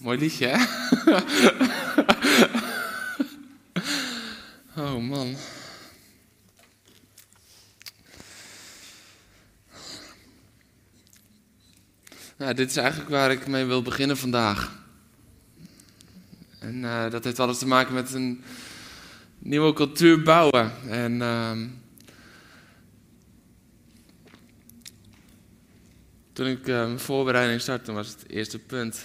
Mooi liedje, hè? oh man. Nou, dit is eigenlijk waar ik mee wil beginnen vandaag. En eh, dat heeft alles te maken met een nieuwe cultuur bouwen. En ehm, toen ik eh, mijn voorbereiding startte, was het eerste punt.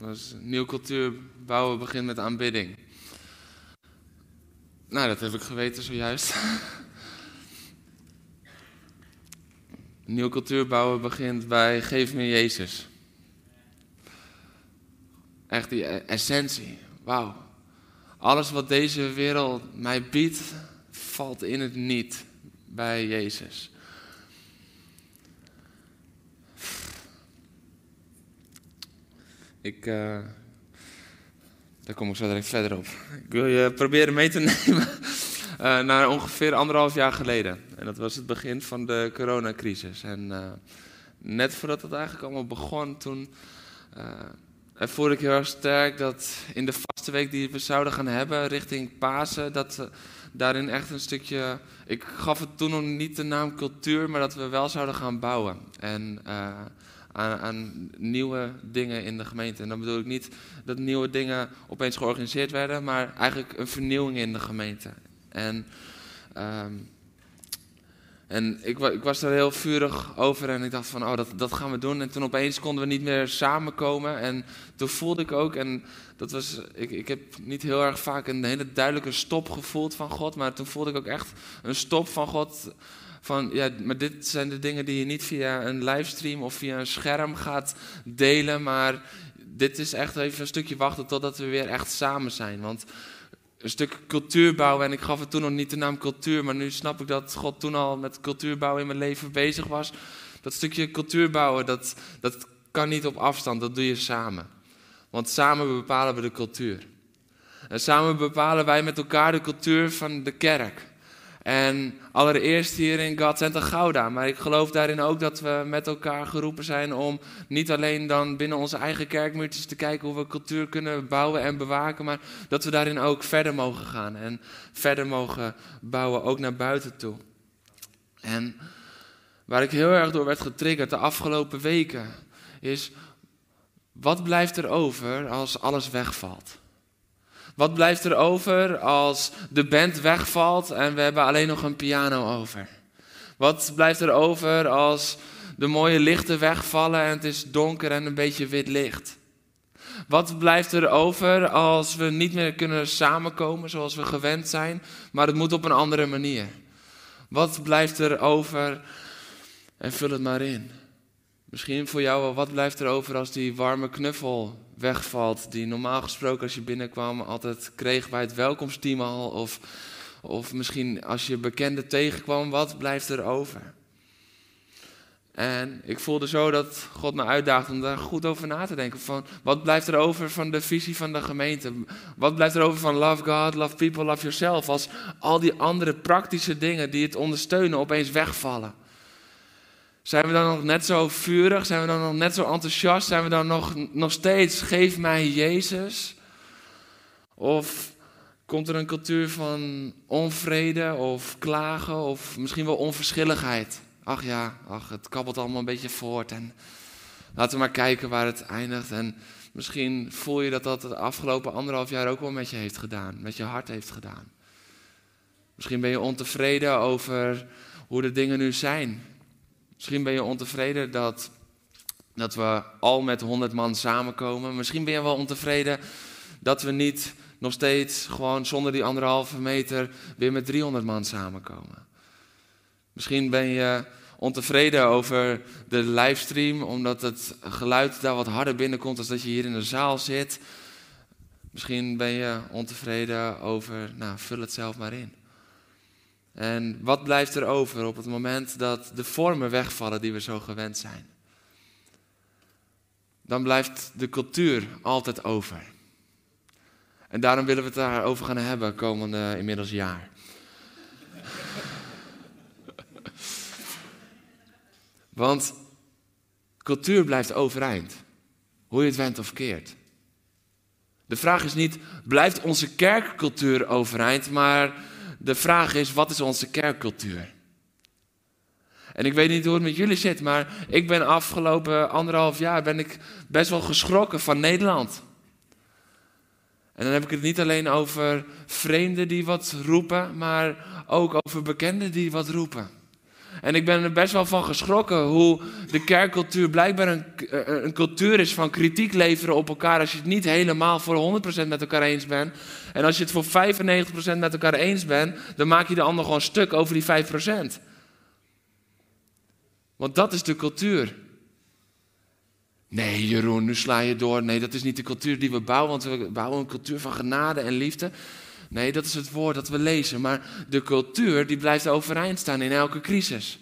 Een nieuwe cultuur bouwen begint met aanbidding. Nou, dat heb ik geweten zojuist. Nieuwe cultuur bouwen begint bij geef me Jezus. Echt die essentie. Wauw. Alles wat deze wereld mij biedt, valt in het niet bij Jezus. Ik, uh, daar kom ik zo direct verder op. Ik wil je proberen mee te nemen uh, naar ongeveer anderhalf jaar geleden. En dat was het begin van de coronacrisis. En uh, net voordat het eigenlijk allemaal begon, toen ervoor ik heel erg sterk dat in de vaste week die we zouden gaan hebben richting Pasen, dat daarin echt een stukje. Ik gaf het toen nog niet de naam cultuur, maar dat we wel zouden gaan bouwen. En aan, nieuwe dingen in de gemeente. En dan bedoel ik niet dat nieuwe dingen opeens georganiseerd werden, maar eigenlijk een vernieuwing in de gemeente. En, um, en ik, ik, was er heel vurig over en ik dacht van, oh, dat, dat gaan we doen. En toen opeens konden we niet meer samenkomen. En toen voelde ik ook, en dat was, ik, ik heb niet heel erg vaak een hele duidelijke stop gevoeld van God, maar toen voelde ik ook echt een stop van God van ja, maar dit zijn de dingen die je niet via een livestream of via een scherm gaat delen, maar dit is echt even een stukje wachten totdat we weer echt samen zijn. Want een stuk cultuur bouwen, en ik gaf het toen nog niet de naam cultuur, maar nu snap ik dat God toen al met cultuurbouwen in mijn leven bezig was. Dat stukje cultuur bouwen, dat, dat kan niet op afstand, dat doe je samen. Want samen bepalen we de cultuur. En samen bepalen wij met elkaar de cultuur van de kerk. En allereerst hier in God Center Gouda. Maar ik geloof daarin ook dat we met elkaar geroepen zijn om niet alleen dan binnen onze eigen kerkmuurtjes te kijken hoe we cultuur kunnen bouwen en bewaken. Maar dat we daarin ook verder mogen gaan. En verder mogen bouwen, ook naar buiten toe. En waar ik heel erg door werd getriggerd de afgelopen weken is. Wat blijft er over als alles wegvalt? Wat blijft er over als de band wegvalt en we hebben alleen nog een piano over? Wat blijft er over als de mooie lichten wegvallen en het is donker en een beetje wit licht? Wat blijft er over als we niet meer kunnen samenkomen zoals we gewend zijn, maar het moet op een andere manier? Wat blijft er over? En vul het maar in. Misschien voor jou wel, wat blijft er over als die warme knuffel wegvalt, die normaal gesproken als je binnenkwam altijd kreeg bij het welkomsteam al, of, of misschien als je bekende tegenkwam, wat blijft er over? En ik voelde zo dat God me uitdaagde om daar goed over na te denken. Van wat blijft er over van de visie van de gemeente? Wat blijft er over van love God, love people, love yourself? Als al die andere praktische dingen die het ondersteunen opeens wegvallen. Zijn we dan nog net zo vurig? Zijn we dan nog net zo enthousiast? Zijn we dan nog, nog steeds, geef mij Jezus? Of komt er een cultuur van onvrede of klagen of misschien wel onverschilligheid? Ach ja, ach, het kabbelt allemaal een beetje voort en laten we maar kijken waar het eindigt. En misschien voel je dat dat de afgelopen anderhalf jaar ook wel met je heeft gedaan, met je hart heeft gedaan. Misschien ben je ontevreden over hoe de dingen nu zijn. Misschien ben je ontevreden dat, dat we al met 100 man samenkomen. Misschien ben je wel ontevreden dat we niet nog steeds gewoon zonder die anderhalve meter weer met 300 man samenkomen. Misschien ben je ontevreden over de livestream, omdat het geluid daar wat harder binnenkomt dan dat je hier in de zaal zit. Misschien ben je ontevreden over, nou, vul het zelf maar in. En wat blijft er over op het moment dat de vormen wegvallen die we zo gewend zijn? Dan blijft de cultuur altijd over. En daarom willen we het daarover gaan hebben komende inmiddels jaar. Want cultuur blijft overeind, hoe je het went of keert. De vraag is niet, blijft onze kerkcultuur overeind, maar de vraag is, wat is onze kerkcultuur? En ik weet niet hoe het met jullie zit, maar ik ben afgelopen anderhalf jaar ben ik best wel geschrokken van Nederland. En dan heb ik het niet alleen over vreemden die wat roepen, maar ook over bekenden die wat roepen. En ik ben er best wel van geschrokken hoe de kerkcultuur blijkbaar een, eh, een cultuur is van kritiek leveren op elkaar als je het niet helemaal voor 100% met elkaar eens bent. En als je het voor 95% met elkaar eens bent, dan maak je de ander gewoon stuk over die 5%. Want dat is de cultuur. Nee, Jeroen, nu sla je door. Nee, dat is niet de cultuur die we bouwen, want we bouwen een cultuur van genade en liefde. Nee, dat is het woord dat we lezen. Maar de cultuur die blijft overeind staan in elke crisis.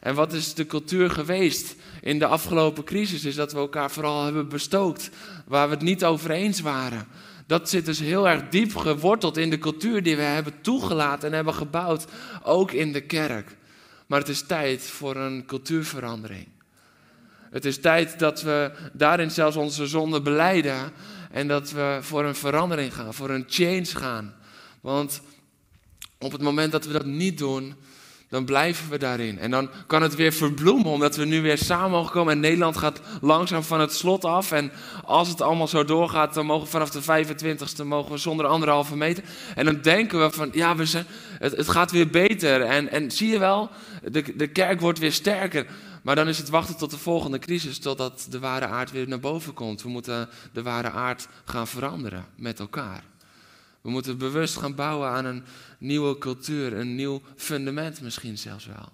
En wat is de cultuur geweest in de afgelopen crisis? Is dat we elkaar vooral hebben bestookt waar we het niet over eens waren. Dat zit dus heel erg diep geworteld in de cultuur die we hebben toegelaten en hebben gebouwd, ook in de kerk. Maar het is tijd voor een cultuurverandering. Het is tijd dat we daarin zelfs onze zonde beleiden en dat we voor een verandering gaan, voor een change gaan. Want op het moment dat we dat niet doen, dan blijven we daarin. En dan kan het weer verbloemen, omdat we nu weer samen mogen komen. En Nederland gaat langzaam van het slot af. En als het allemaal zo doorgaat, dan mogen we vanaf de 25ste mogen we zonder anderhalve meter. En dan denken we van, ja, we zijn, het, het gaat weer beter. En, en zie je wel, de, de kerk wordt weer sterker. Maar dan is het wachten tot de volgende crisis, totdat de ware aard weer naar boven komt. We moeten de ware aard gaan veranderen met elkaar. We moeten bewust gaan bouwen aan een nieuwe cultuur, een nieuw fundament misschien zelfs wel.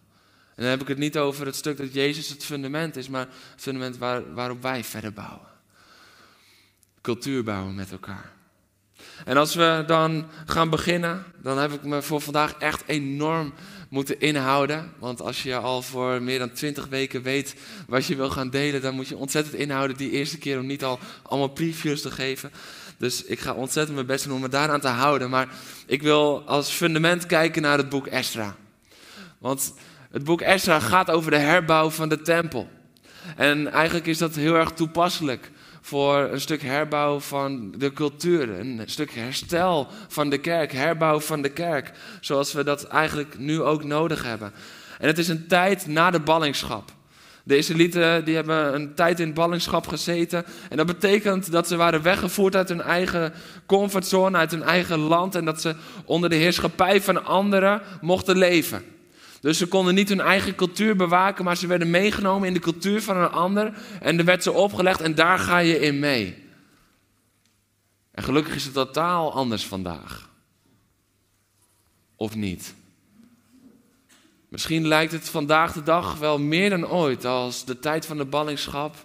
En dan heb ik het niet over het stuk dat Jezus het fundament is, maar het fundament waar, waarop wij verder bouwen. Cultuur bouwen met elkaar. En als we dan gaan beginnen, dan heb ik me voor vandaag echt enorm moeten inhouden. Want als je al voor meer dan twintig weken weet wat je wil gaan delen, dan moet je ontzettend inhouden die eerste keer om niet al allemaal previews te geven. Dus ik ga ontzettend mijn best doen om me daaraan te houden. Maar ik wil als fundament kijken naar het boek Esra. Want het boek Esra gaat over de herbouw van de tempel. En eigenlijk is dat heel erg toepasselijk voor een stuk herbouw van de cultuur, een stuk herstel van de kerk, herbouw van de kerk, zoals we dat eigenlijk nu ook nodig hebben. En het is een tijd na de ballingschap. De Israëlieten die hebben een tijd in ballingschap gezeten. En dat betekent dat ze waren weggevoerd uit hun eigen comfortzone, uit hun eigen land. En dat ze onder de heerschappij van anderen mochten leven. Dus ze konden niet hun eigen cultuur bewaken, maar ze werden meegenomen in de cultuur van een ander. En er werd ze opgelegd en daar ga je in mee. En gelukkig is het totaal anders vandaag. Of niet? Misschien lijkt het vandaag de dag wel meer dan ooit als de tijd van de ballingschap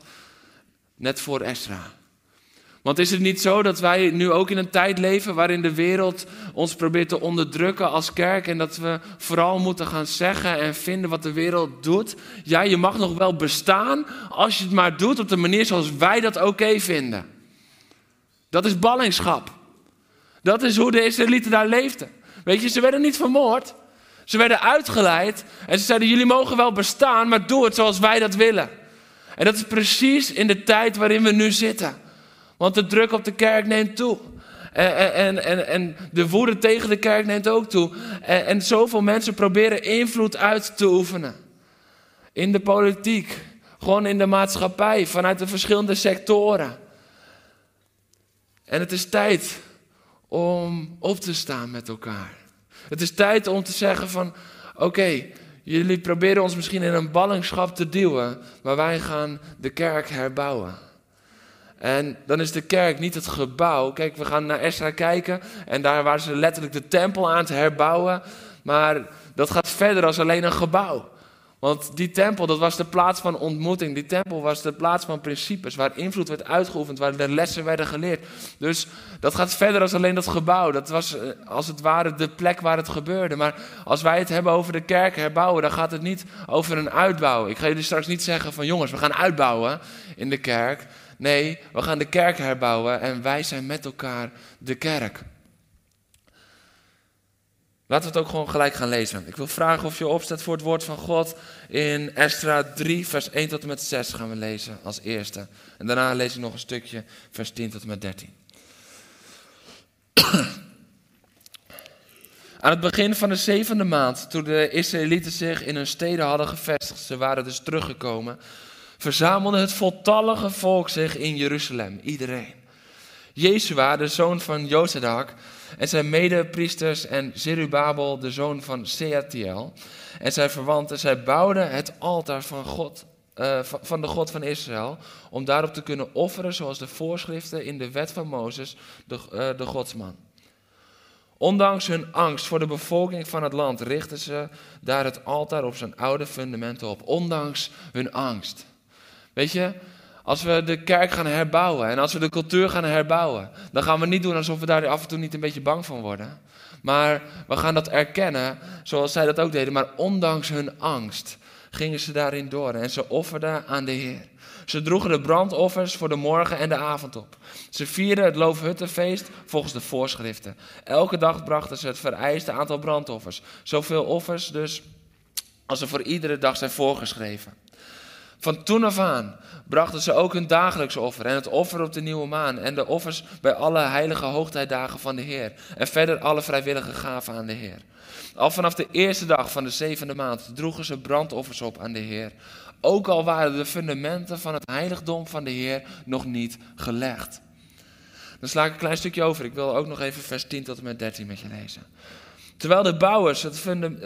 net voor Esra. Want is het niet zo dat wij nu ook in een tijd leven waarin de wereld ons probeert te onderdrukken als kerk en dat we vooral moeten gaan zeggen en vinden wat de wereld doet? Ja, je mag nog wel bestaan als je het maar doet op de manier zoals wij dat oké vinden. Dat is ballingschap. Dat is hoe de Israëlieten daar leefden. Weet je, ze werden niet vermoord. Ze werden uitgeleid en ze zeiden: Jullie mogen wel bestaan, maar doe het zoals wij dat willen. En dat is precies in de tijd waarin we nu zitten. Want de druk op de kerk neemt toe. En, en, en, en de woede tegen de kerk neemt ook toe. En, en zoveel mensen proberen invloed uit te oefenen. In de politiek, gewoon in de maatschappij, vanuit de verschillende sectoren. En het is tijd om op te staan met elkaar. Het is tijd om te zeggen van, oké, jullie proberen ons misschien in een ballingschap te duwen, maar wij gaan de kerk herbouwen. En dan is de kerk niet het gebouw. Kijk, we gaan naar Esra kijken en daar waren ze letterlijk de tempel aan te herbouwen. Maar dat gaat verder als alleen een gebouw. Want die tempel, dat was de plaats van ontmoeting. Die tempel was de plaats van principes, waar invloed werd uitgeoefend, waar de lessen werden geleerd. Dus dat gaat verder dan alleen dat gebouw. Dat was eh, als het ware de plek waar het gebeurde. Maar als wij het hebben over de kerk herbouwen, dan gaat het niet over een uitbouw. Ik ga jullie straks niet zeggen van jongens, we gaan uitbouwen in de kerk. Nee, we gaan de kerk herbouwen en wij zijn met elkaar de kerk. Laten we het ook gewoon gelijk gaan lezen. Ik wil vragen of je opstaat voor het woord van God. In Estra 3, vers 1 tot en met 6 gaan we lezen als eerste. En daarna lees ik nog een stukje, vers 10 tot en met 13. Aan het begin van de zevende maand, toen de Israëlieten zich in hun steden hadden gevestigd, ze waren dus teruggekomen, verzamelde het voltallige volk zich in Jeruzalem, iedereen. Jezua, de zoon van Jozadak, en zijn medepriesters en Zerubabel, de zoon van Seatiel, en zijn verwanten, zij bouwden het altaar van God, uh, van de God van Israël, om daarop te kunnen offeren zoals de voorschriften in de wet van Mozes, de, uh, de godsman. Ondanks hun angst voor de bevolking van het land richtten ze daar het altaar op zijn oude fundamenten op. Ondanks hun angst. Weet je, als we de kerk gaan herbouwen en als we de cultuur gaan herbouwen, dan gaan we niet doen alsof we daar af en toe niet een beetje bang van worden. Maar we gaan dat erkennen, zoals zij dat ook deden. Maar ondanks hun angst gingen ze daarin door en ze offerden aan de Heer. Ze droegen de brandoffers voor de morgen en de avond op. Ze vierden het Loofhuttenfeest volgens de voorschriften. Elke dag brachten ze het vereiste aantal brandoffers. Zoveel offers dus als er voor iedere dag zijn voorgeschreven. Van toen af aan brachten ze ook hun dagelijkse offer en het offer op de nieuwe maan en de offers bij alle heilige hoogtijdagen van de Heer. En verder alle vrijwillige gaven aan de Heer. Al vanaf de eerste dag van de zevende maand droegen ze brandoffers op aan de Heer. Ook al waren de fundamenten van het heiligdom van de Heer nog niet gelegd. Dan sla ik een klein stukje over. Ik wil ook nog even vers 10 tot en met 13 met je lezen. Terwijl de bouwers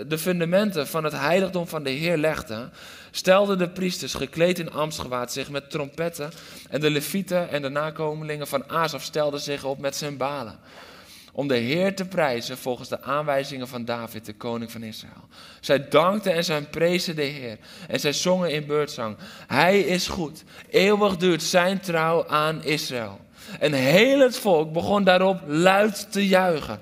de fundamenten van het heiligdom van de Heer legden, stelden de priesters gekleed in ambtsgewaad zich met trompetten en de levieten en de nakomelingen van Azaf stelden zich op met cymbalen om de Heer te prijzen volgens de aanwijzingen van David, de koning van Israël. Zij dankten en zij prezen de Heer en zij zongen in beurtzang. Hij is goed, eeuwig duurt zijn trouw aan Israël. En heel het volk begon daarop luid te juichen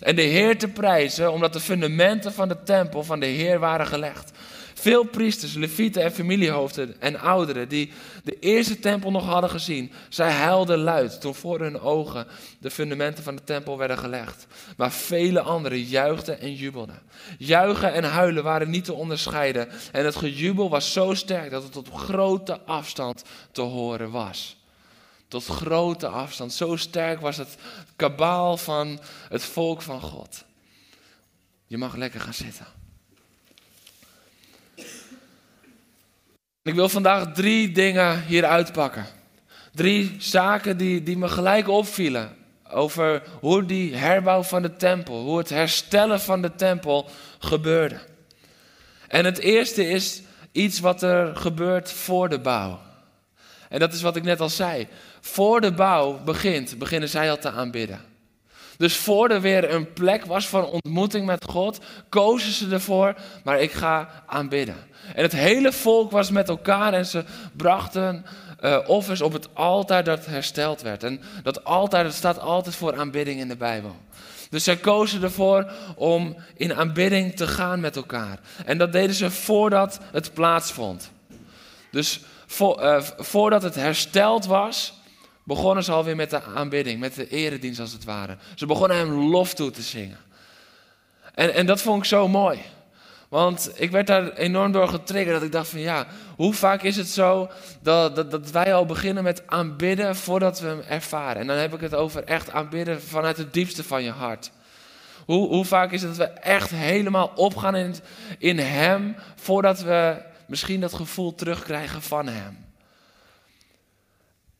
en de Heer te prijzen, omdat de fundamenten van de tempel van de Heer waren gelegd. Veel priesters, levieten en familiehoofden en ouderen die de eerste tempel nog hadden gezien, zij huilden luid toen voor hun ogen de fundamenten van de tempel werden gelegd. Maar vele anderen juichten en jubelden. Juichen en huilen waren niet te onderscheiden en het gejubel was zo sterk dat het op grote afstand te horen was. Tot grote afstand. Zo sterk was het kabaal van het volk van God. Je mag lekker gaan zitten. Ik wil vandaag drie dingen hier uitpakken. Drie zaken die, die me gelijk opvielen. Over hoe die herbouw van de tempel, hoe het herstellen van de tempel gebeurde. En het eerste is iets wat er gebeurt voor de bouw. En dat is wat ik net al zei. Voor de bouw begint, beginnen zij al te aanbidden. Dus voor er weer een plek was van ontmoeting met God, kozen ze ervoor, maar ik ga aanbidden. En het hele volk was met elkaar en ze brachten uh, offers op het altaar dat hersteld werd. En dat altaar dat staat altijd voor aanbidding in de Bijbel. Dus zij kozen ervoor om in aanbidding te gaan met elkaar. En dat deden ze voordat het plaatsvond. Dus uh, voordat het hersteld was, begonnen ze alweer met de aanbidding, met de eredienst als het ware. Ze begonnen hem lof toe te zingen. En, en dat vond ik zo mooi. Want ik werd daar enorm door getriggerd dat ik dacht van ja, hoe vaak is het zo dat, dat, dat, wij al beginnen met aanbidden voordat we hem ervaren. En dan heb ik het over echt aanbidden vanuit het diepste van je hart. Hoe, hoe vaak is het dat we echt helemaal opgaan in, in hem voordat we misschien dat gevoel terugkrijgen van hem.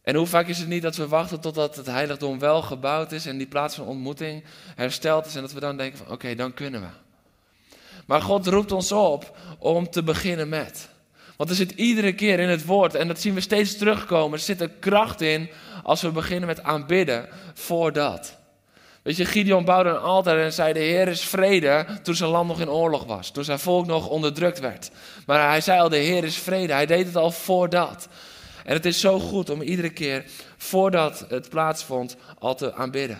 En hoe vaak is het niet dat we wachten totdat het heiligdom wel gebouwd is en die plaats van ontmoeting hersteld is en dat we dan denken van oké, dan kunnen we. Maar God roept ons op om te beginnen met. Want er zit iedere keer in het woord, en dat zien we steeds terugkomen, er zit een kracht in als we beginnen met aanbidden voor dat. Weet je, Gideon bouwde een altaar en zei: De Heer is vrede. toen zijn land nog in oorlog was. Toen zijn volk nog onderdrukt werd. Maar hij zei al: De Heer is vrede. Hij deed het al voordat. En het is zo goed om iedere keer voordat het plaatsvond al te aanbidden.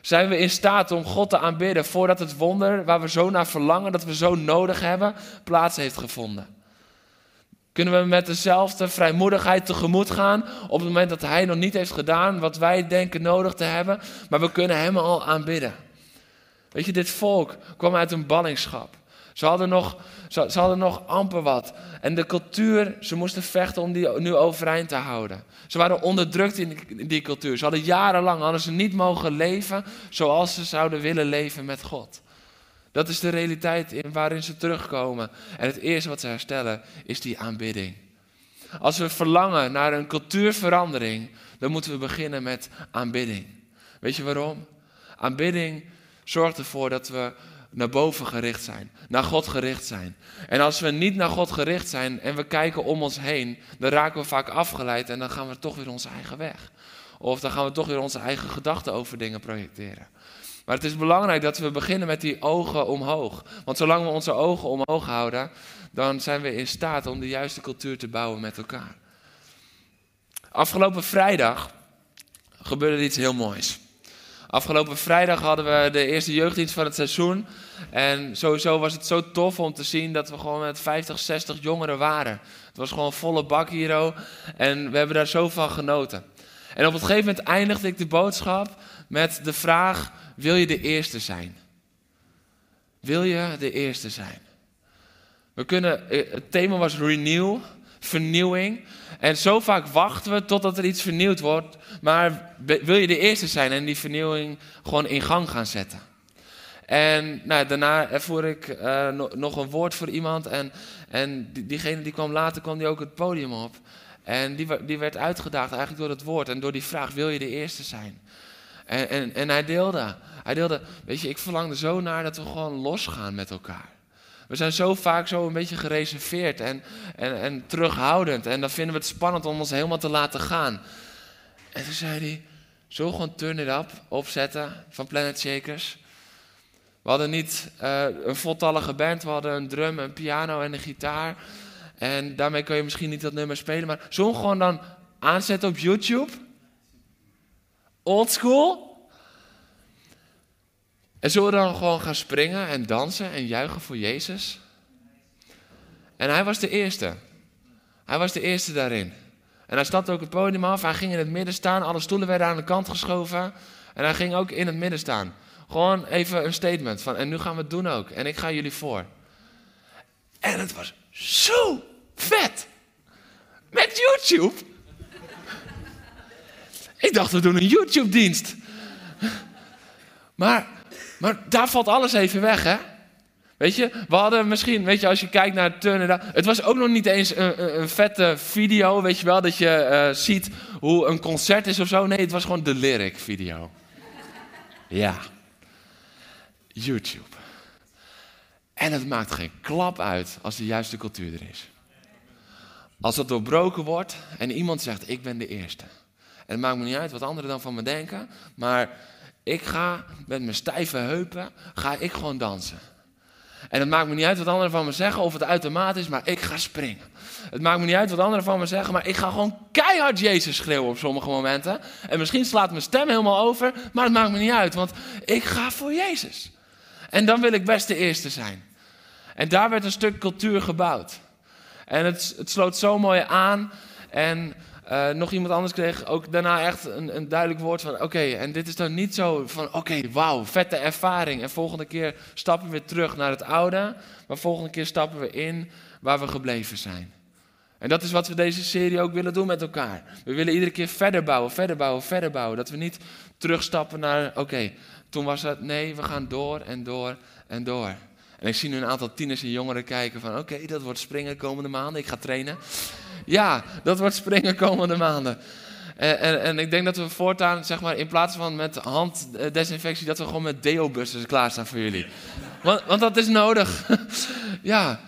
Zijn we in staat om God te aanbidden voordat het wonder waar we zo naar verlangen, dat we zo nodig hebben, plaats heeft gevonden? Kunnen we met dezelfde vrijmoedigheid tegemoet gaan op het moment dat Hij nog niet heeft gedaan wat wij denken nodig te hebben, maar we kunnen Hem al aanbidden? Weet je, dit volk kwam uit een ballingschap. Ze hadden, nog, ze, hadden nog amper wat. En de cultuur, ze moesten vechten om die nu overeind te houden. Ze waren onderdrukt in die, in die cultuur. Ze hadden jarenlang hadden ze niet mogen leven zoals ze zouden willen leven met God. Dat is de realiteit in waarin ze terugkomen. En het eerste wat ze herstellen is die aanbidding. Als we verlangen naar een cultuurverandering, dan moeten we beginnen met aanbidding. Weet je waarom? Aanbidding zorgt ervoor dat we naar boven gericht zijn, naar God gericht zijn. En als we niet naar God gericht zijn en we kijken om ons heen, dan raken we vaak afgeleid en dan gaan we toch weer onze eigen weg. Of dan gaan we toch weer onze eigen gedachten over dingen projecteren. Maar het is belangrijk dat we beginnen met die ogen omhoog. Want zolang we onze ogen omhoog houden, dan zijn we in staat om de juiste cultuur te bouwen met elkaar. Afgelopen vrijdag gebeurde iets heel moois. Afgelopen vrijdag hadden we de eerste jeugddienst van het seizoen. En sowieso was het zo tof om te zien dat we gewoon met 50, 60 jongeren waren. Het was gewoon volle bak hier. En we hebben daar zo van genoten. En op het gegeven moment eindigde ik de boodschap met de vraag: Wil je de eerste zijn? Wil je de eerste zijn? We kunnen, eh, het thema was renew, vernieuwing. En zo vaak wachten we totdat er iets vernieuwd wordt. Maar wil je de eerste zijn en die vernieuwing gewoon in gang gaan zetten? En nou, daarna ervoer ik uh, nog een woord voor iemand. En, en diegene die kwam later, kwam die ook het podium op. En die, die werd uitgedaagd eigenlijk door het woord en door die vraag: wil je de eerste zijn? En, en, en hij deelde. Hij deelde, weet je, ik verlang er zo naar dat we gewoon losgaan met elkaar. We zijn zo vaak zo een beetje gereserveerd en, en, en terughoudend. En dan vinden we het spannend om ons helemaal te laten gaan. En toen zei hij, zo gewoon Turn It Up opzetten van Planet Shakers. We hadden niet uh, een voltallige band, we hadden een drum, een piano en een gitaar. En daarmee kun je misschien niet dat nummer spelen, maar zo gewoon dan aanzetten op YouTube. Old school. En zullen we dan gewoon gaan springen en dansen en juichen voor Jezus? En hij was de eerste. Hij was de eerste daarin. En hij stapte ook het podium af. Hij ging in het midden staan. Alle stoelen werden aan de kant geschoven. En hij ging ook in het midden staan. Gewoon even een statement van, en nu gaan we het doen ook. En ik ga jullie voor. En het was zo vet. Met YouTube. Ik dacht, we doen een YouTube-dienst. Maar maar daar valt alles even weg, hè? Weet je, we hadden misschien, weet je, als je kijkt naar Turner, het was ook nog niet eens een, een vette video, weet je wel, dat je uh, ziet hoe een concert is of zo. Nee, het was gewoon de lyric video. Ja. YouTube. En het maakt geen klap uit als de juiste cultuur er is. Als het doorbroken wordt en iemand zegt, ik ben de eerste. En het maakt me niet uit wat anderen dan van me denken, maar ik ga met mijn stijve heupen, ga ik gewoon dansen. En het maakt me niet uit wat anderen van me zeggen, of het uitermate is, maar ik ga springen. Het maakt me niet uit wat anderen van me zeggen, maar ik ga gewoon keihard Jezus schreeuwen op sommige momenten. En misschien slaat mijn stem helemaal over, maar het maakt me niet uit, want ik ga voor Jezus. En dan wil ik best de eerste zijn. En daar werd een stuk cultuur gebouwd. En het, het sloot zo mooi aan. En uh, nog iemand anders kreeg ook daarna echt een, een duidelijk woord van: oké, en dit is dan niet zo van: oké, wauw, vette ervaring. En volgende keer stappen we weer terug naar het oude, maar volgende keer stappen we in waar we gebleven zijn. En dat is wat we deze serie ook willen doen met elkaar. We willen iedere keer verder bouwen, verder bouwen, verder bouwen. Dat we niet terugstappen naar: oké, toen was het. Nee, we gaan door en door en door. En ik zie nu een aantal tieners en jongeren kijken van... oké, dat wordt springen komende maanden, ik ga trainen. Ja, dat wordt springen komende maanden. En, en, en, ik denk dat we voortaan, zeg maar, in plaats van met handdesinfectie... dat we gewoon met deobussen klaarstaan voor jullie. Want, want dat is nodig. ja.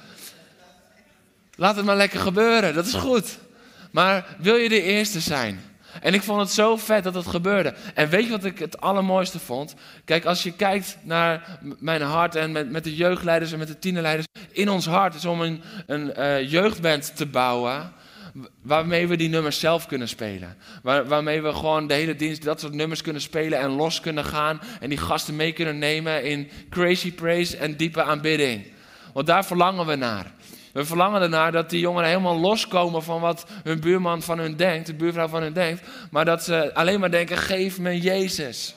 Laat het maar lekker gebeuren, dat is goed. Maar wil je de eerste zijn? En ik vond het zo vet dat het gebeurde. En weet je wat ik het allermooiste vond? Kijk, als je kijkt naar mijn hart en met, met de jeugdleiders en met de tienerleiders. In ons hart is om een, een uh, jeugdband te bouwen. Waarmee we die nummers zelf kunnen spelen. Waar, waarmee we gewoon de hele dienst dat soort nummers kunnen spelen en los kunnen gaan. En die gasten mee kunnen nemen in crazy praise en diepe aanbidding. Want daar verlangen we naar. We verlangen ernaar dat die jongeren helemaal loskomen van wat hun buurman van hun denkt, de buurvrouw van hun denkt. Maar dat ze alleen maar denken: geef me Jezus.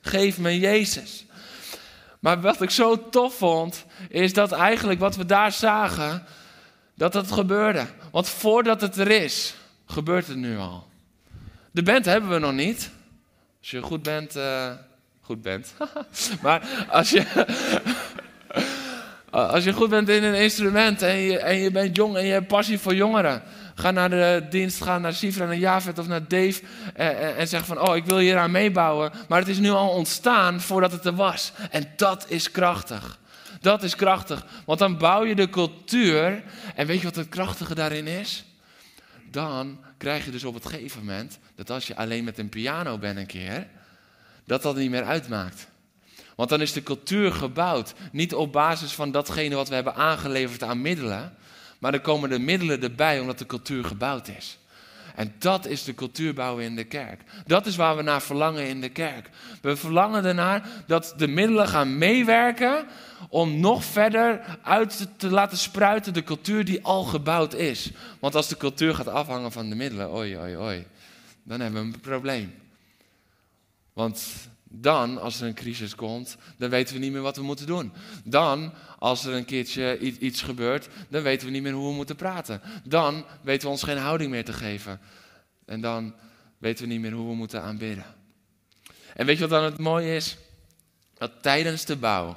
Geef me Jezus. Maar wat ik zo tof vond, is dat eigenlijk wat we daar zagen, dat dat gebeurde. Want voordat het er is, gebeurt het nu al. De band hebben we nog niet. Als je goed bent, uh, goed bent. maar als je, als je goed bent in een instrument en je, en je bent jong en je hebt passie voor jongeren. Ga naar de dienst, ga naar Sifra, naar Javet of naar Dave en, en, zeg van, oh, ik wil hier aan meebouwen. Maar het is nu al ontstaan voordat het er was. En dat is krachtig. Dat is krachtig, want dan bouw je de cultuur. En weet je wat het krachtige daarin is? Dan krijg je dus op het gegeven moment dat als je alleen met een piano bent een keer, dat dat niet meer uitmaakt. Want dan is de cultuur gebouwd niet op basis van datgene wat we hebben aangeleverd aan middelen, maar dan komen de middelen erbij omdat de cultuur gebouwd is. En dat is de cultuur bouwen in de kerk. Dat is waar we naar verlangen in de kerk. We verlangen ernaar dat de middelen gaan meewerken om nog verder uit te laten spruiten de cultuur die al gebouwd is. Want als de cultuur gaat afhangen van de middelen, oi, oi, oi, dan hebben we een probleem. Want dan, als er een crisis komt, dan weten we niet meer wat we moeten doen. Dan, als er een keertje iets gebeurt, dan weten we niet meer hoe we moeten praten. Dan weten we ons geen houding meer te geven. En dan weten we niet meer hoe we moeten aanbidden. En weet je wat dan het mooie is? Dat tijdens de bouw,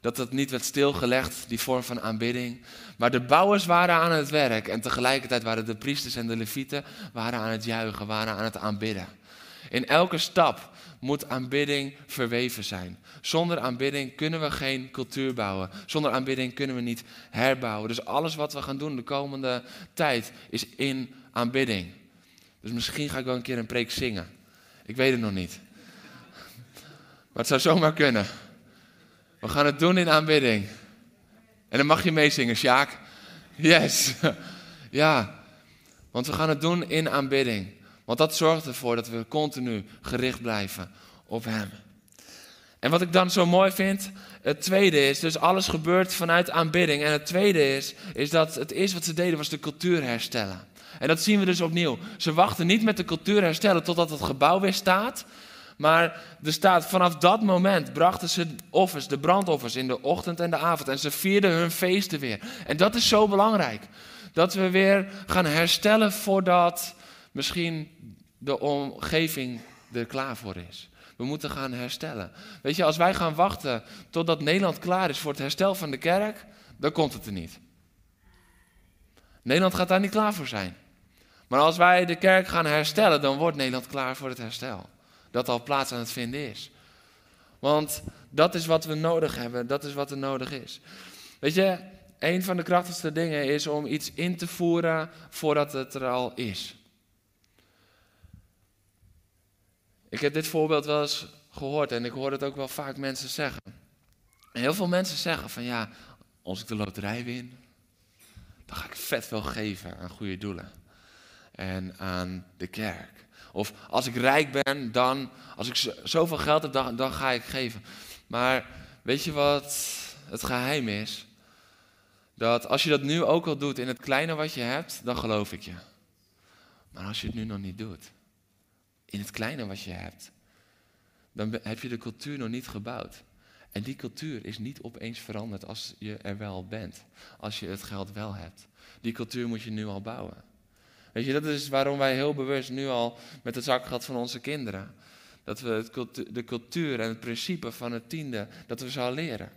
dat dat niet werd stilgelegd, die vorm van aanbidding. Maar de bouwers waren aan het werk en tegelijkertijd waren de priesters en de levieten waren aan het juichen, waren aan het aanbidden. In elke stap moet aanbidding verweven zijn. Zonder aanbidding kunnen we geen cultuur bouwen. Zonder aanbidding kunnen we niet herbouwen. Dus alles wat we gaan doen de komende tijd is in aanbidding. Dus misschien ga ik wel een keer een preek zingen. Ik weet het nog niet. Maar het zou zomaar kunnen. We gaan het doen in aanbidding. En dan mag je meezingen, Sjaak. Yes. Ja, want we gaan het doen in aanbidding. Want dat zorgt ervoor dat we continu gericht blijven op Hem. En wat ik dan zo mooi vind, het tweede is, dus alles gebeurt vanuit aanbidding. En het tweede is, is dat het eerste wat ze deden was de cultuur herstellen. En dat zien we dus opnieuw. Ze wachten niet met de cultuur herstellen totdat het gebouw weer staat. Maar er staat, vanaf dat moment brachten ze offers, de brandoffers in de ochtend en de avond. En ze vierden hun feesten weer. En dat is zo belangrijk. Dat we weer gaan herstellen voordat misschien de omgeving er klaar voor is. We moeten gaan herstellen. Weet je, als wij gaan wachten totdat Nederland klaar is voor het herstel van de kerk, dan komt het er niet. Nederland gaat daar niet klaar voor zijn. Maar als wij de kerk gaan herstellen, dan wordt Nederland klaar voor het herstel. Dat al plaats aan het vinden is. Want dat is wat we nodig hebben, dat is wat er nodig is. Weet je, een van de krachtigste dingen is om iets in te voeren voordat het er al is. Ik heb dit voorbeeld wel eens gehoord en ik hoor het ook wel vaak mensen zeggen. En heel veel mensen zeggen van ja, als ik de loterij win, dan ga ik vet veel geven aan goede doelen. En aan de kerk. Of als ik rijk ben, dan, als ik zoveel geld heb, dan, dan ga ik geven. Maar weet je wat het geheim is? Dat als je dat nu ook al doet in het kleine wat je hebt, dan geloof ik je. Maar als je het nu nog niet doet, in het kleine wat je hebt, dan heb je de cultuur nog niet gebouwd. En die cultuur is niet opeens veranderd als je er wel bent, als je het geld wel hebt. Die cultuur moet je nu al bouwen. Weet je, dat is waarom wij heel bewust nu al met het zakgeld van onze kinderen, dat we de cultuur en het principe van het tiende, dat we ze al leren.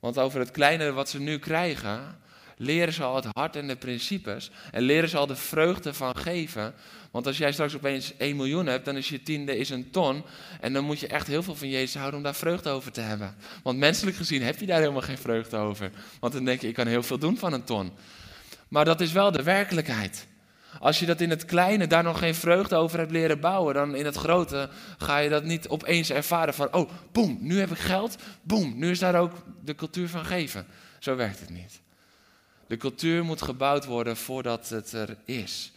Want over het kleine wat ze nu krijgen, leren ze al het hart en de principes. En leren ze al de vreugde van geven. Want als jij straks opeens 1 miljoen hebt, dan is je tiende is een ton. En dan moet je echt heel veel van Jezus houden om daar vreugde over te hebben. Want menselijk gezien heb je daar helemaal geen vreugde over. Want dan denk je, ik kan heel veel doen van een ton. Maar dat is wel de werkelijkheid. Als je dat in het kleine daar nog geen vreugde over hebt leren bouwen, dan in het grote ga je dat niet opeens ervaren van, oh, boem, nu heb ik geld, boem, nu is daar ook de cultuur van geven. Zo werkt het niet. De cultuur moet gebouwd worden voordat het er is.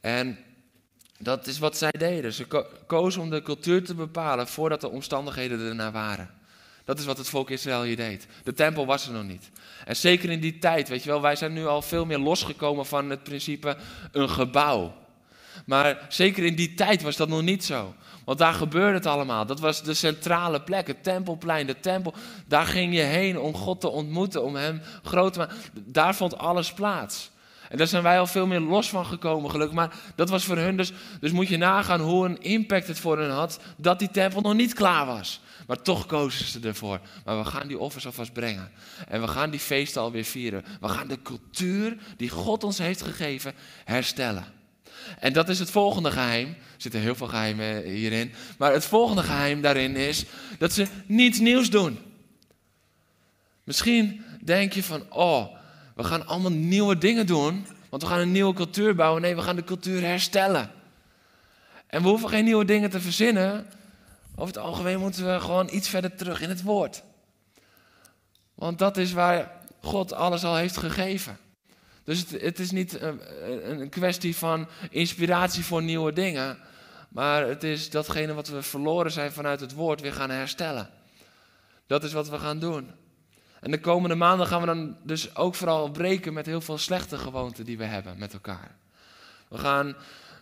En dat is wat zij deden. Ze kozen om de cultuur te bepalen voordat de omstandigheden ernaar waren. Dat is wat het volk Israël hier deed. De tempel was er nog niet. En zeker in die tijd, weet je wel, wij zijn nu al veel meer losgekomen van het principe een gebouw. Maar zeker in die tijd was dat nog niet zo. Want daar gebeurde het allemaal. Dat was de centrale plek, het tempelplein, de tempel. Daar ging je heen om God te ontmoeten, om Hem groot te maken. Daar vond alles plaats. En daar zijn wij al veel meer los van gekomen, gelukkig. Maar dat was voor hun dus. Dus moet je nagaan hoe een impact het voor hen had. dat die tempel nog niet klaar was. Maar toch kozen ze ervoor. Maar we gaan die offers alvast brengen. En we gaan die feesten alweer vieren. We gaan de cultuur die God ons heeft gegeven herstellen. En dat is het volgende geheim. Er zitten heel veel geheimen hierin. Maar het volgende geheim daarin is dat ze niets nieuws doen. Misschien denk je van, oh, we gaan allemaal nieuwe dingen doen. Want we gaan een nieuwe cultuur bouwen. Nee, we gaan de cultuur herstellen. En we hoeven geen nieuwe dingen te verzinnen. Over het algemeen moeten we gewoon iets verder terug in het woord. Want dat is waar God alles al heeft gegeven. Dus het, het is niet een, een, kwestie van inspiratie voor nieuwe dingen. Maar het is datgene wat we verloren zijn vanuit het woord weer gaan herstellen. Dat is wat we gaan doen. En de komende maanden gaan we dan dus ook vooral breken met heel veel slechte gewoonten die we hebben met elkaar. We gaan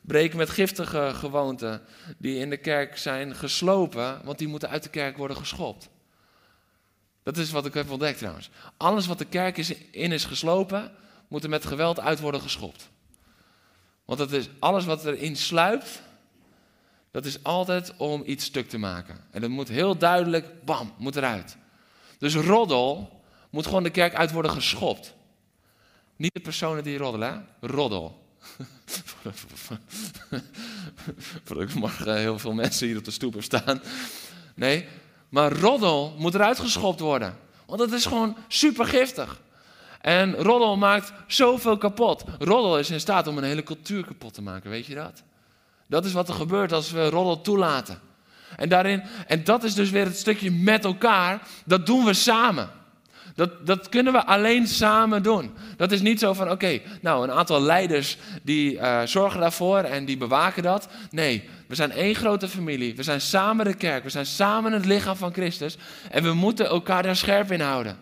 breken met giftige gewoonten die in de kerk zijn geslopen, want die moeten uit de kerk worden geschopt. Dat is wat ik heb ontdekt trouwens. Alles wat de kerk is, in is geslopen, moet er met geweld uit worden geschopt. Want dat is alles wat erin sluipt, dat is altijd om iets stuk te maken. En dat moet heel duidelijk, bam, moet eruit. Dus roddel moet gewoon de kerk uit worden geschopt. Niet de personen die roddelen, hè? roddel. Voordat ik morgen heel veel mensen hier op de stoep heb staan. Nee, maar roddel moet eruit geschopt worden. Want dat is gewoon super giftig. En roddel maakt zoveel kapot. Roddel is in staat om een hele cultuur kapot te maken, weet je dat? Dat is wat er gebeurt als we roddel toelaten. En, daarin, en dat is dus weer het stukje met elkaar, dat doen we samen. Dat, dat kunnen we alleen samen doen. Dat is niet zo van, oké, nou een aantal leiders die uh, zorgen daarvoor en die bewaken dat. Nee, we zijn één grote familie. We zijn samen de kerk. We zijn samen het lichaam van Christus. En we moeten elkaar daar scherp in houden.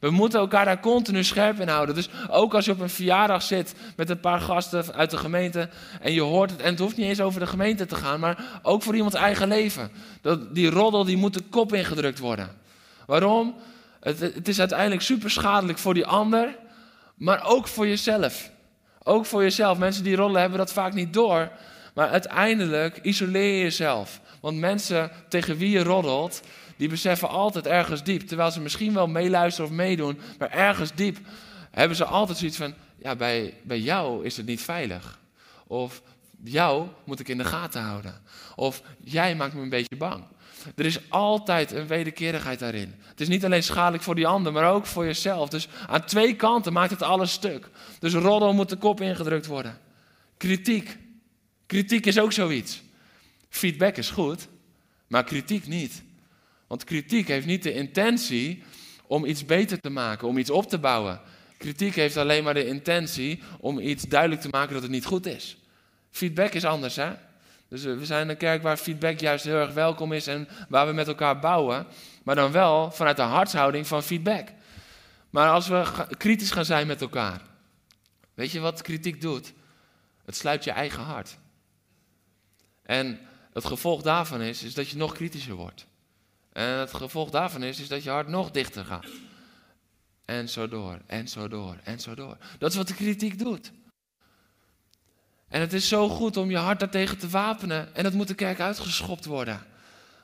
We moeten elkaar daar continu scherp in houden. Dus ook als je op een verjaardag zit met een paar gasten uit de gemeente en je hoort het, en het hoeft niet eens over de gemeente te gaan, maar ook voor iemands eigen leven. Dat, die roddel die moet de kop ingedrukt worden. Waarom? Het, het is uiteindelijk super schadelijk voor die ander, maar ook voor jezelf. Ook voor jezelf. Mensen die roddelen hebben dat vaak niet door. Maar uiteindelijk isoleer je jezelf. Want mensen tegen wie je roddelt, die beseffen altijd ergens diep, terwijl ze misschien wel meeluisteren of meedoen, maar ergens diep hebben ze altijd zoiets van, ja, bij, bij jou is het niet veilig. Of jou moet ik in de gaten houden. Of jij maakt me een beetje bang. Er is altijd een wederkerigheid daarin. Het is niet alleen schadelijk voor die ander, maar ook voor jezelf. Dus aan twee kanten maakt het alles stuk. Dus roddel moet de kop ingedrukt worden. Kritiek. Kritiek is ook zoiets. Feedback is goed, maar kritiek niet. Want kritiek heeft niet de intentie om iets beter te maken, om iets op te bouwen. Kritiek heeft alleen maar de intentie om iets duidelijk te maken dat het niet goed is. Feedback is anders, hè? Dus we zijn een kerk waar feedback juist heel erg welkom is en waar we met elkaar bouwen, maar dan wel vanuit de hartshouding van feedback. Maar als we kritisch gaan zijn met elkaar, weet je wat kritiek doet? Het sluit je eigen hart. En het gevolg daarvan is, is dat je nog kritischer wordt. En het gevolg daarvan is, is dat je hart nog dichter gaat. En zo door, en zo door, en zo door. Dat is wat de kritiek doet. En het is zo goed om je hart daartegen te wapenen. En dat moet de kerk uitgeschopt worden.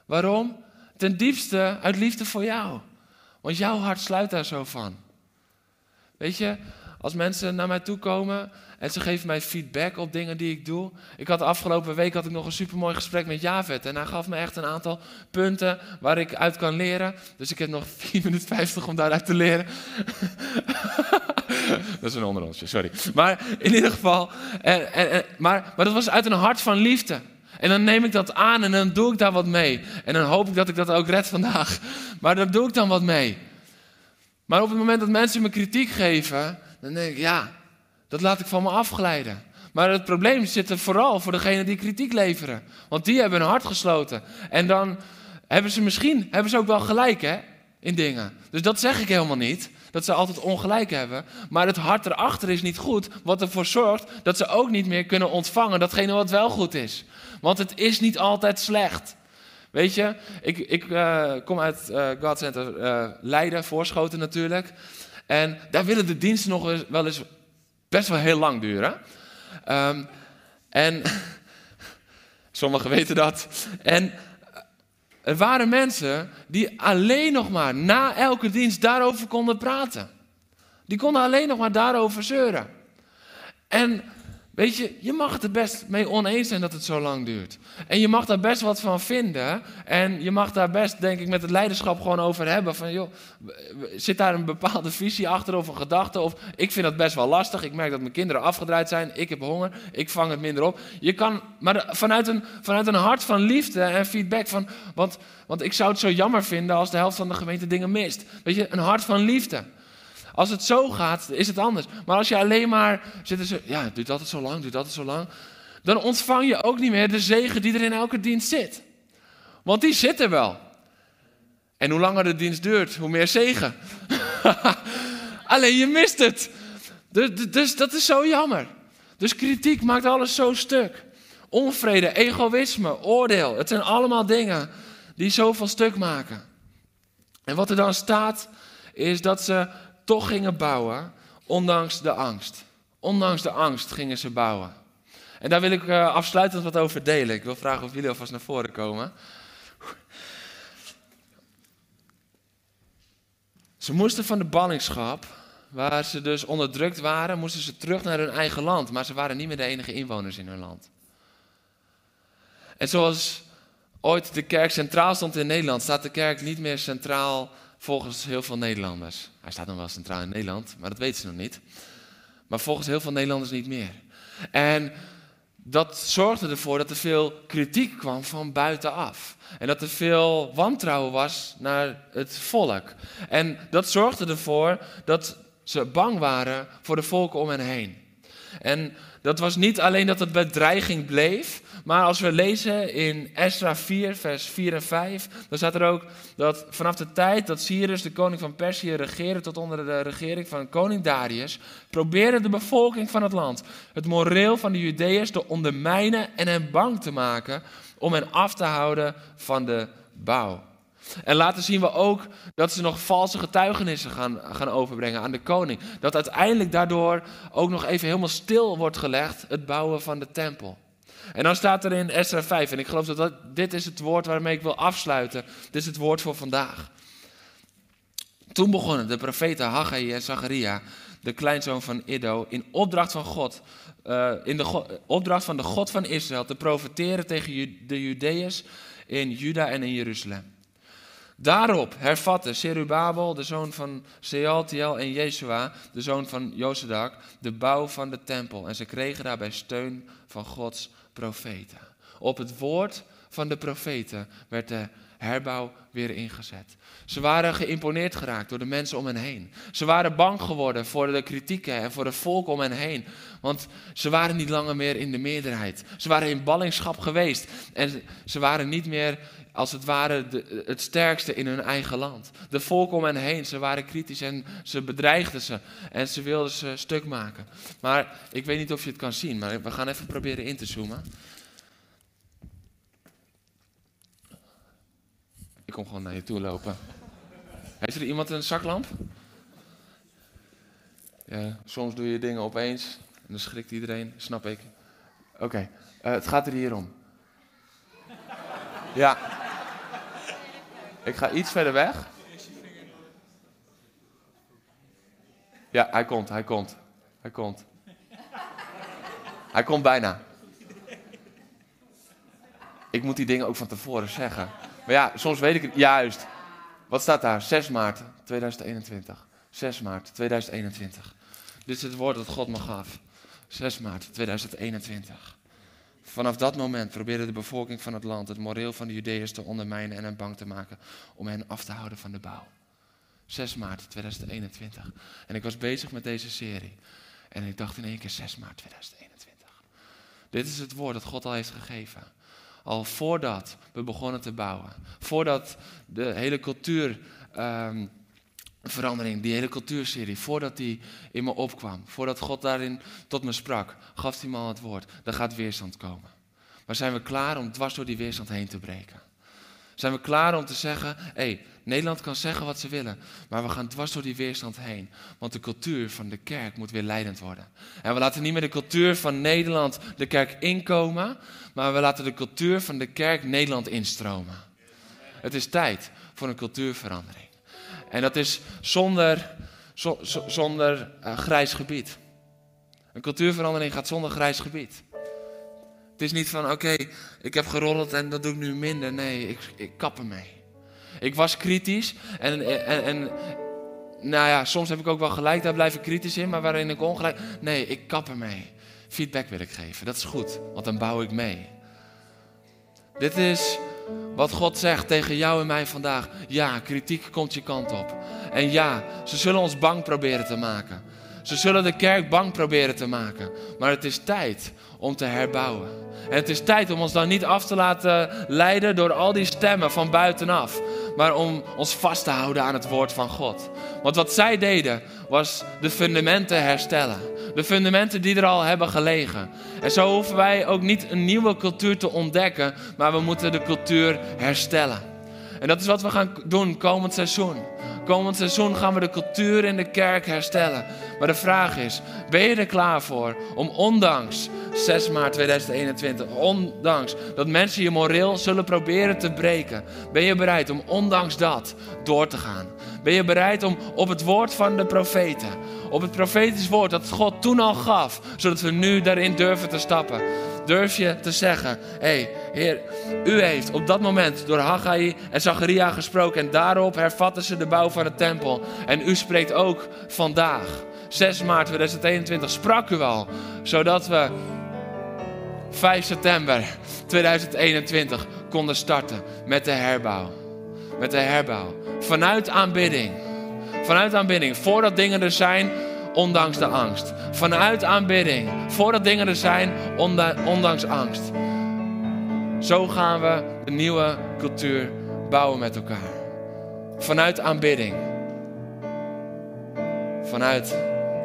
Waarom? Ten diepste uit liefde voor jou. Want jouw hart sluit daar zo van. Weet je, als mensen naar mij toe komen en ze geven mij feedback op dingen die ik doe. Ik had de afgelopen week had ik nog een supermooi gesprek met Javet. En hij gaf me echt een aantal punten waar ik uit kan leren. Dus ik heb nog 4 minuten 50 om daaruit te leren. dat is een onderonsje, sorry. Maar in ieder geval, en, en, maar, maar dat was uit een hart van liefde. En dan neem ik dat aan en dan doe ik daar wat mee. En dan hoop ik dat ik dat ook red vandaag. Maar daar doe ik dan wat mee. Maar op het moment dat mensen me kritiek geven, dan denk ik, ja, dat laat ik van me afglijden. Maar het probleem zit er vooral voor degenen die kritiek leveren. Want die hebben hun hart gesloten. En dan hebben ze misschien, hebben ze ook wel gelijk hè, in dingen. Dus dat zeg ik helemaal niet, dat ze altijd ongelijk hebben. Maar het hart erachter is niet goed, wat ervoor zorgt dat ze ook niet meer kunnen ontvangen datgene wat wel goed is. Want het is niet altijd slecht. Weet je, ik, ik uh, kom uit uh, God Center uh, Leiden, Voorschoten natuurlijk. En daar willen de diensten nog wel eens best wel heel lang duren. Um, en sommigen weten dat. En er waren mensen die alleen nog maar na elke dienst daarover konden praten. Die konden alleen nog maar daarover zeuren. En Weet je, je mag er best mee oneens zijn dat het zo lang duurt. En je mag daar best wat van vinden. En je mag daar best, denk ik, met het leiderschap gewoon over hebben. Van, joh, zit daar een bepaalde visie achter of een gedachte? Of ik vind dat best wel lastig. Ik merk dat mijn kinderen afgedraaid zijn. Ik heb honger. Ik vang het minder op. Je kan, maar vanuit een, vanuit een hart van liefde en feedback van. Want, want ik zou het zo jammer vinden als de helft van de gemeente dingen mist. Weet je, een hart van liefde. Als het zo gaat, is het anders. Maar als je alleen maar zit zo, ja, het duurt altijd zo lang, het duurt altijd zo lang. Dan ontvang je ook niet meer de zegen die er in elke dienst zit. Want die zit er wel. En hoe langer de dienst duurt, hoe meer zegen. alleen je mist het. Dus, dus dat is zo jammer. Dus kritiek maakt alles zo stuk. Onvrede, egoïsme, oordeel. Het zijn allemaal dingen die zoveel stuk maken. En wat er dan staat, is dat ze toch gingen bouwen, ondanks de angst. Ondanks de angst gingen ze bouwen. En daar wil ik uh, afsluitend wat over delen. Ik wil vragen of jullie alvast naar voren komen. Ze moesten van de ballingschap, waar ze dus onderdrukt waren, moesten ze terug naar hun eigen land. Maar ze waren niet meer de enige inwoners in hun land. En zoals ooit de kerk centraal stond in Nederland, staat de kerk niet meer centraal volgens heel veel Nederlanders. Hij staat nog wel centraal in Nederland, maar dat weten ze nog niet. Maar volgens heel veel Nederlanders niet meer. En dat zorgde ervoor dat er veel kritiek kwam van buitenaf. En dat er veel wantrouwen was naar het volk. En dat zorgde ervoor dat ze bang waren voor de volken om hen heen. En dat was niet alleen dat het bedreiging bleef, maar als we lezen in Esra 4, vers 4 en 5, dan staat er ook dat vanaf de tijd dat Cyrus, de koning van Perzië, regeerde tot onder de regering van koning Darius, probeerde de bevolking van het land het moreel van de Judeërs te ondermijnen en hen bang te maken om hen af te houden van de bouw. En later zien we ook dat ze nog valse getuigenissen gaan, gaan overbrengen aan de koning. Dat uiteindelijk daardoor ook nog even helemaal stil wordt gelegd, het bouwen van de tempel. En dan staat er in Esra 5, en ik geloof dat, dit is het woord waarmee ik wil afsluiten. Dit is het woord voor vandaag. Toen begonnen de profeten Haggai en Zacharia, de kleinzoon van Iddo, in opdracht van God, uh, in de opdracht van de God van Israël, te profeteren tegen de Judeërs in Juda en in Jeruzalem. Daarop hervatte Serubabel, de zoon van Sealtiel, en Jeshua, de zoon van Josedak, de bouw van de tempel. En ze kregen daarbij steun van Gods profeten. Op het woord van de profeten werd de herbouw weer ingezet. Ze waren geïmponeerd geraakt door de mensen om hen heen. Ze waren bang geworden voor de kritieken en voor het volk om hen heen. Want ze waren niet langer meer in de meerderheid. Ze waren in ballingschap geweest. En ze waren niet meer, als het ware, het sterkste in hun eigen land. De volk om hen heen, ze waren kritisch en ze bedreigden ze. En ze wilden ze stuk maken. Maar ik weet niet of je het kan zien, maar we gaan even proberen in te zoomen. Ik kom gewoon naar je toe lopen. Heeft er iemand een zaklamp? Ja, soms doe je dingen opeens en dan schrikt iedereen, snap ik. Oké, eh, het gaat er hier om. Ja. Ik ga iets verder weg. Ja, hij komt, hij komt. Hij komt. Hij komt bijna. Ik moet die dingen ook van tevoren zeggen. Maar ja, soms weet ik het. Juist. Wat staat daar? 6 maart 2021. 6 maart 2021. Dit is het woord dat God me gaf. 6 maart 2021. Vanaf dat moment probeerde de bevolking van het land het moreel van de Judeërs te ondermijnen en hen bang te maken om hen af te houden van de bouw. 6 maart 2021. En ik was bezig met deze serie. En ik dacht in één keer 6 maart 2021. Dit is het woord dat God al heeft gegeven. Al voordat we begonnen te bouwen. Voordat de hele cultuur. Um, verandering, die hele cultuurserie, voordat die in me opkwam, voordat God daarin tot me sprak, gaf hij me al het woord. Er gaat weerstand komen. Maar zijn we klaar om dwars door die weerstand heen te breken? Zijn we klaar om te zeggen, hé, hey, Nederland kan zeggen wat ze willen, maar we gaan dwars door die weerstand heen. Want de cultuur van de kerk moet weer leidend worden. En we laten niet meer de cultuur van Nederland de kerk inkomen, maar we laten de cultuur van de kerk Nederland instromen. Het is tijd voor een cultuurverandering. En dat is zonder, zonder uh, grijs gebied. Een cultuurverandering gaat zonder grijs gebied. Het is niet van, oké, ik heb geroddeld en dat doe ik nu minder. Nee, ik, ik kap ermee. Ik was kritisch en, en, en, nou ja, soms heb ik ook wel gelijk, daar blijf ik kritisch in, maar waarin ik ongelijk... Nee, ik kap ermee. Feedback wil ik geven, dat is goed, want dan bouw ik mee. Dit is wat God zegt tegen jou en mij vandaag. Ja, kritiek komt je kant op. En ja, ze zullen ons bang proberen te maken. Ze zullen de kerk bang proberen te maken. Maar het is tijd om te herbouwen. En het is tijd om ons dan niet af te laten leiden door al die stemmen van buitenaf. Maar om ons vast te houden aan het woord van God. Want wat zij deden was de fundamenten herstellen. De fundamenten die er al hebben gelegen. En zo hoeven wij ook niet een nieuwe cultuur te ontdekken, maar we moeten de cultuur herstellen. En dat is wat we gaan doen komend seizoen. Komend seizoen gaan we de cultuur in de kerk herstellen. Maar de vraag is: ben je er klaar voor om ondanks 6 maart 2021, ondanks dat mensen je moreel zullen proberen te breken, ben je bereid om ondanks dat door te gaan? Ben je bereid om op het woord van de profeten, op het profetisch woord dat God toen al gaf, zodat we nu daarin durven te stappen? Durf je te zeggen: Hé, hey, Heer, u heeft op dat moment door Haggai en Zacharia gesproken en daarop hervatten ze de bouw van de tempel. En u spreekt ook vandaag, 6 maart 2021, sprak u al, zodat we 5 september 2021 konden starten met de herbouw. Met de herbouw. Vanuit aanbidding. Vanuit aanbidding. Voordat dingen er zijn, ondanks de angst. Vanuit aanbidding. Voordat dingen er zijn, ondanks angst. Zo gaan we een nieuwe cultuur bouwen met elkaar. Vanuit aanbidding. Vanuit